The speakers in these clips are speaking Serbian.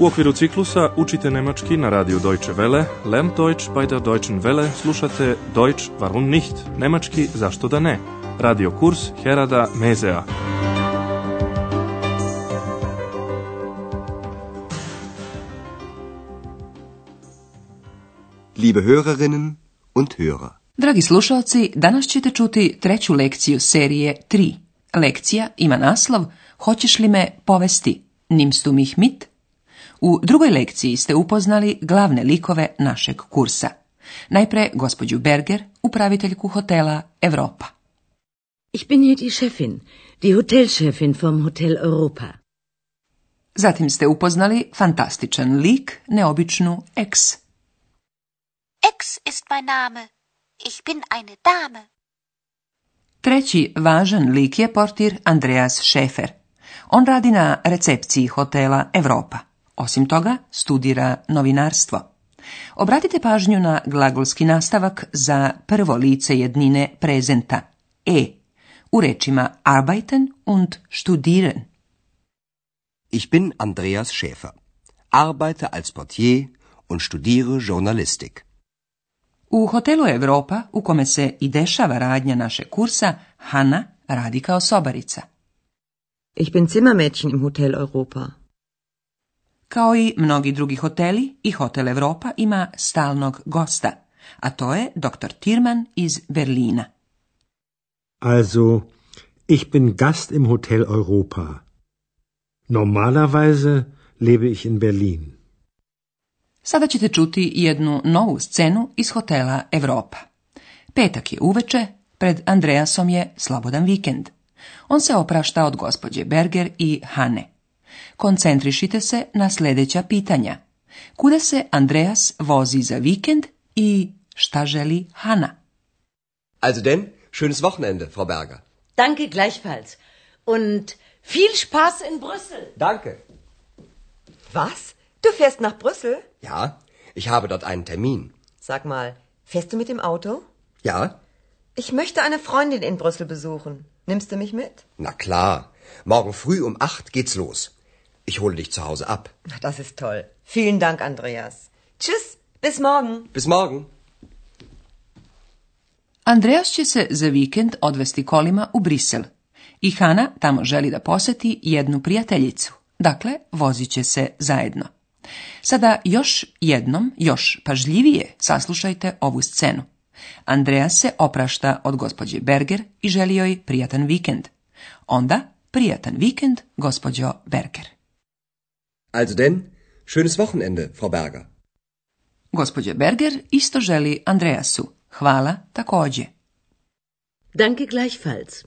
U okviru ciklusa učite nemački na radiju Deutsche Welle, Lern Deutsch bei der Deutschen Welle, slušate Deutsch warum nicht, nemački zašto da ne, radio kurs Herada Mezea. Liebe Hörerinnen und Hörer. Dragi slušalci, danas ćete čuti treću lekciju serije 3. Lekcija ima naslov Hoćeš li me povesti? nimstu mit? U drugoj lekciji ste upoznali glavne likove našeg kursa. Najpre gospođu Berger, upraviteljku hotela Europa. Ich bin hier die Chefin, die Hotelchefin vom Hotel Europa. Zatim ste upoznali fantastičan lik, neobičnu ex. ist mein Name. Ich bin eine Dame. Treći važan lik je portir Andreas Schäfer. On radi na recepciji hotela Europa. Osim toga, studira novinarstvo. Obratite pažnju na glagolski nastavak za prvo lice jednine prezenta e u rečima arbeiten und studieren. Ich bin Andreas Schäfer, arbeite als portier und studiere Journalistik. U hotelu Europa, u kome se i dešava radnja naše kursa, Hanna radi kao sobarica. Ich bin Zimmermädchen im Hotel Europa. Kao i mnogi drugi hoteli, i Hotel Europa ima stalnog gosta, a to je dr. Tirman iz Berlina. Also, ich bin Gast im Hotel Europa. Normalerweise lebe ich in Berlin. Sada ćete čuti jednu novu scenu iz hotela Europa. Petak je uveče, pred Andreasom je slobodan vikend. On se oprašta od gospođe Berger i Hane. Koncentrišite se na sljedeća pitanja. Kuda se Andreas vozi za vikend i šta želi Hanna? Also denn, schönes Wochenende, Frau Berger. Danke gleichfalls. Und viel Spaß in Brüssel. Danke. Was? Du fährst nach Brüssel? Ja, ich habe dort einen Termin. Sag mal, fährst du mit dem Auto? Ja. Ich möchte eine Freundin in Brüssel besuchen. Nimmst du mich mit? Na klar. Morgen früh um acht geht's los. Ich hole dich zu Hause ab. Das ist toll. Vielen Dank, Andreas. Tschüss, bis morgen. Bis morgen. Andreas će se za vikend odvesti kolima u Brisel i Hana tamo želi da poseti jednu prijateljicu. Dakle, vozit će se zajedno. Sada još jednom, još pažljivije saslušajte ovu scenu. Andreas se oprašta od gospođe Berger i želi joj prijatan vikend. Onda prijatan vikend gospođo Berger. Also denn, schönes Wochenende, Frau Berger. Gospodje Berger isto želi Andreasu. Hvala takođe. Danke gleichfalls.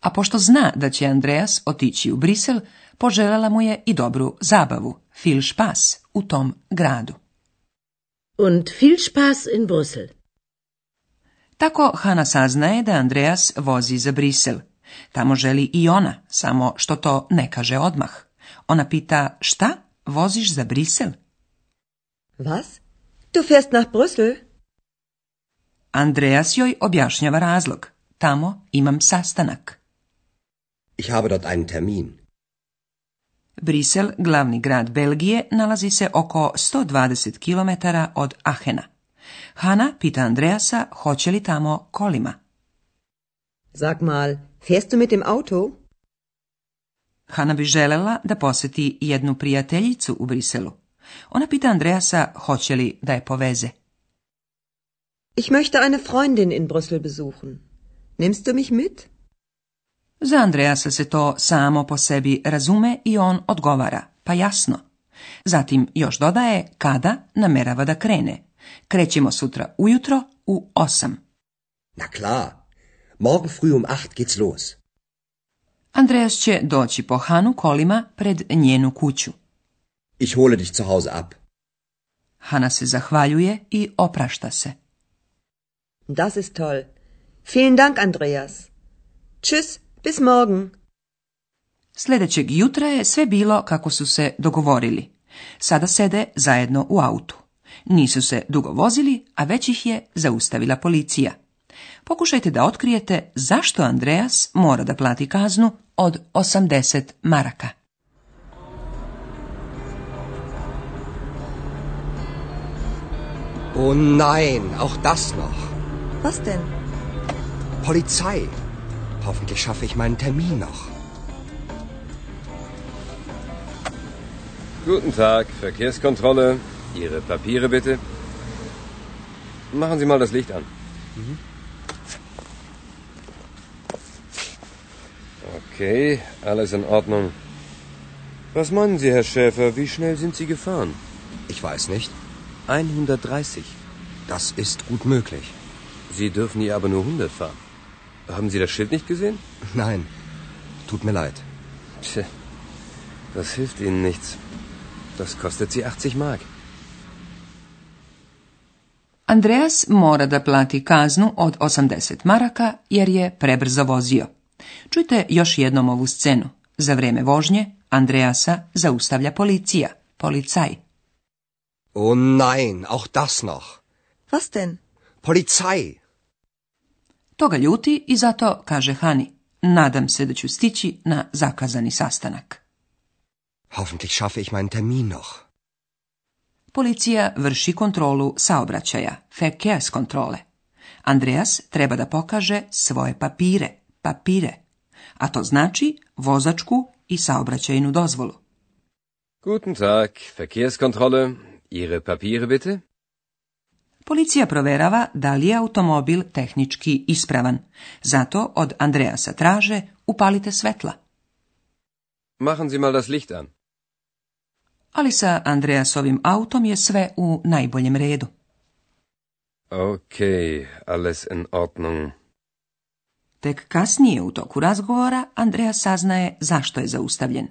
A pošto zna da će Andreas otići u Brisel, poželjala mu je i dobru zabavu, viel Spaß, u tom gradu. Und viel Spaß in Brüssel. Tako Hana saznaje da Andreas vozi za Brisel. Tamo želi i ona, samo što to ne kaže odmah. Ona pita šta voziš za Brisel? Was? Du fährst nach Brüssel? Andreas joj objašnjava razlog. Tamo imam sastanak. Ich habe dort einen Termin. Brisel, glavni grad Belgije, nalazi se oko 120 km od Ahena. Hana pita Andreasa hoće li tamo kolima. Sag mal, fährst du mit dem Auto? Hana bi želela da posjeti jednu prijateljicu u Briselu. Ona pita Andreasa hoće li da je poveze. Ich möchte eine Freundin in Brüssel besuchen. Nimmst du mich mit? Za Andreasa se to samo po sebi razume i on odgovara, pa jasno. Zatim još dodaje kada namerava da krene. Krećemo sutra ujutro u osam. Na klar, morgen früh um acht geht's los. Andreas će doći po Hanu kolima pred njenu kuću. Ich hole dich zu Hause ab. Hana se zahvaljuje i oprašta se. Das ist toll. Vielen Dank, Andreas. Tschüss, bis morgen. Sljedećeg jutra je sve bilo kako su se dogovorili. Sada sede zajedno u autu. Nisu se dugo vozili, a već ih je zaustavila policija. Pokušajte da otkrijete zašto Andreas mora da plati kaznu od 80 maraka. Oh nein, auch das noch. Was denn? Polizei. Hoffentlich schaffe ich meinen Termin noch. Guten Tag, Verkehrskontrolle. Ihre Papiere bitte. Machen Sie mal das Licht an. Mhm. Okay, alles in Ordnung. Was meinen Sie, Herr Schäfer, wie schnell sind Sie gefahren? Ich weiß nicht. 130. Das ist gut möglich. Sie dürfen hier aber nur 100 fahren. Haben Sie das Schild nicht gesehen? Nein. Tut mir leid. Tja, das hilft Ihnen nichts. Das kostet Sie 80 Mark. Andreas mora da plati kaznu od 80 maraka jer je prebrzo vozio. Čujte još jednom ovu scenu. Za vrijeme vožnje Andreasa zaustavlja policija, policaj. Oh nein, auch das noch. Was denn? To ljuti i zato kaže Hani, nadam se da ću stići na zakazani sastanak. Hoffentlich schaffe ich meinen Termin noch. Policija vrši kontrolu saobraćaja, kontrole. Andreas treba da pokaže svoje papire papire, a to znači vozačku i saobraćajnu dozvolu. Guten Tag, Verkehrskontrolle, Ihre papire, bitte. Policija proverava da li je automobil tehnički ispravan. Zato od Andreasa traže upalite svetla. Machen Sie mal das Licht an. Ali sa Andreasovim autom je sve u najboljem redu. Okay, alles in Ordnung. Tek kasnije u toku razgovora Andreja saznaje zašto je zaustavljen.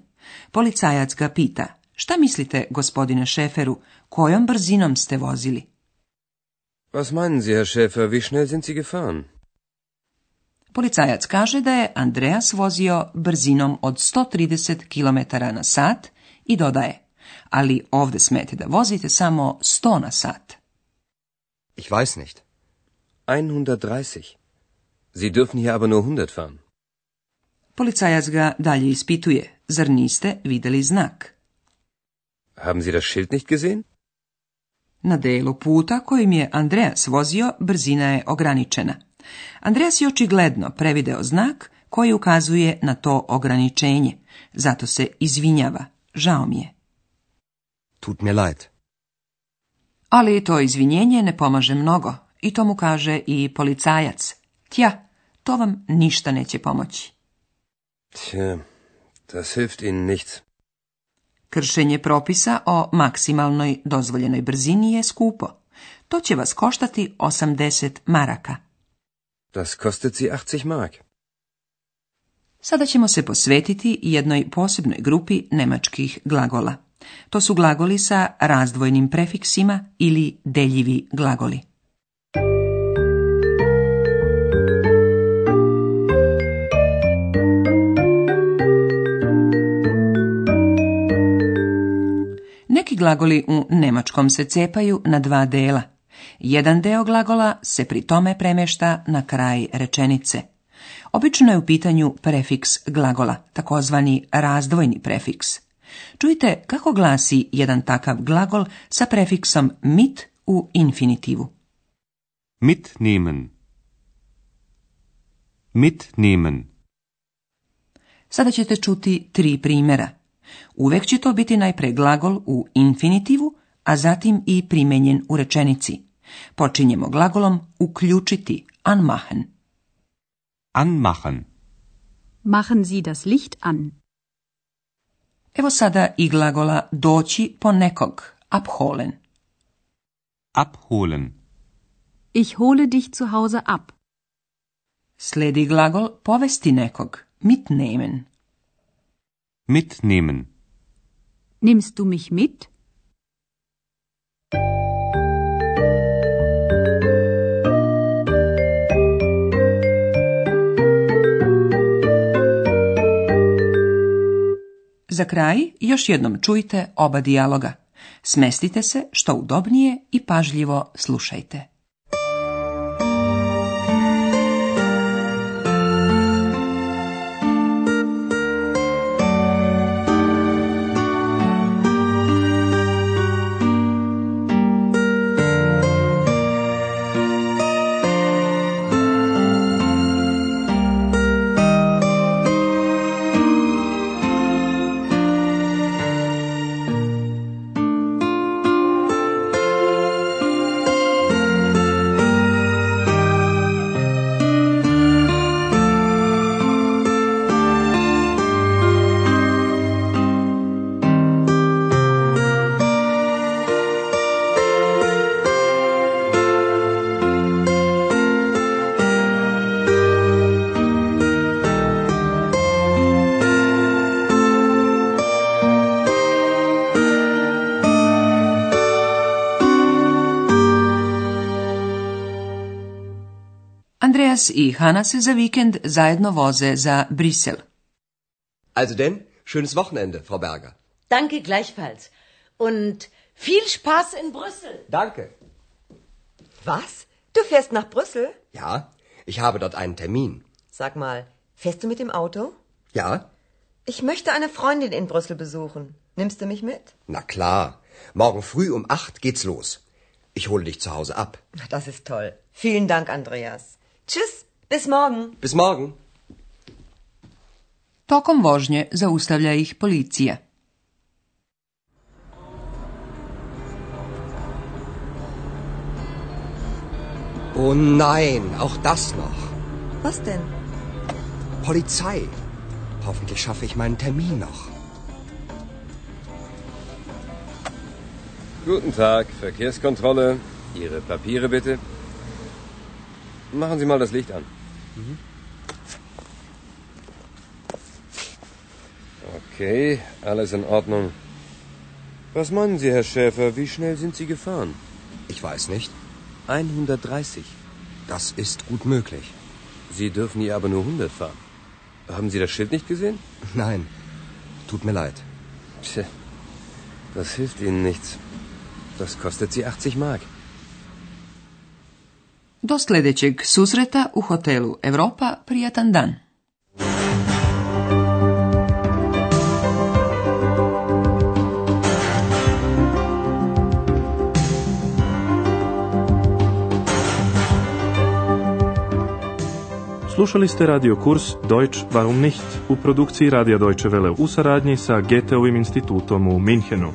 Policajac ga pita, šta mislite, gospodine Šeferu, kojom brzinom ste vozili? Was meinen Sie, Herr Schäfer, wie schnell sind Sie gefahren? Policajac kaže da je Andreas vozio brzinom od 130 km na sat i dodaje, ali ovdje smete da vozite samo 100 na sat. Ich weiß nicht. 130. Sie dürfen hier aber nur 100 fahren. Policajac ga dalje ispituje. Zar niste videli znak? Haben Sie das Schild nicht gesehen? Na delu puta kojim je Andreas vozio, brzina je ograničena. Andreas je očigledno prevideo znak koji ukazuje na to ograničenje. Zato se izvinjava. Žao mi je. Tut mir leid. Ali to izvinjenje ne pomaže mnogo. I to mu kaže i policajac. Tja, to vam ništa neće pomoći. das hilft nichts. Kršenje propisa o maksimalnoj dozvoljenoj brzini je skupo. To će vas koštati 80 maraka. Das kostet 80 Sada ćemo se posvetiti jednoj posebnoj grupi nemačkih glagola. To su glagoli sa razdvojnim prefiksima ili deljivi glagoli. glagoli u nemačkom se cepaju na dva dela. Jedan deo glagola se pri tome premešta na kraj rečenice. Obično je u pitanju prefiks glagola, takozvani razdvojni prefiks. Čujte kako glasi jedan takav glagol sa prefiksom mit u infinitivu. Mitnehmen. Mitnehmen. Sada ćete čuti tri primjera. Uvek će to biti najpre glagol u infinitivu, a zatim i primenjen u rečenici. Počinjemo glagolom uključiti, anmachen. Anmachen. Machen Sie das Licht an. Evo sada i glagola doći po nekog, abholen. Abholen. Ich hole dich zu Hause ab. Sledi glagol povesti nekog, mitnehmen. Mitnehmen. Nimmst du mich mit? Za kraj još jednom čujte oba dijaloga. Smestite se što udobnije i pažljivo slušajte. i Hanna se za vikend zajedno voze za Brisel. Also denn, schönes Wochenende, Frau Berger. Danke gleichfalls. Und viel Spaß in Brüssel. Danke. Was? Du fährst nach Brüssel? Ja, ich habe dort einen Termin. Sag mal, fährst du mit dem Auto? Ja. Ich möchte eine Freundin in Brüssel besuchen. Nimmst du mich mit? Na klar. Morgen früh um acht geht's los. Ich hole dich zu Hause ab. Das ist toll. Vielen Dank, Andreas. Tschüss. Bis morgen. Bis morgen. Tokom vožnje zaustavlja ih policija. Oh nein, auch das noch. Was denn? Polizei. Hoffentlich schaffe ich meinen Termin noch. Guten Tag, Verkehrskontrolle. Ihre Papiere bitte. Machen Sie mal das Licht an. Okay, alles in Ordnung. Was meinen Sie, Herr Schäfer, wie schnell sind Sie gefahren? Ich weiß nicht. 130. Das ist gut möglich. Sie dürfen hier aber nur 100 fahren. Haben Sie das Schild nicht gesehen? Nein. Tut mir leid. Tja, das hilft Ihnen nichts. Das kostet Sie 80 Mark. Do sljedećeg susreta u hotelu Europa. Prijatan dan! Slušali ste radio kurs Deutsch warum nicht u produkciji Radija Deutsche Welle u saradnji sa Goetheovim institutom u Minhenu.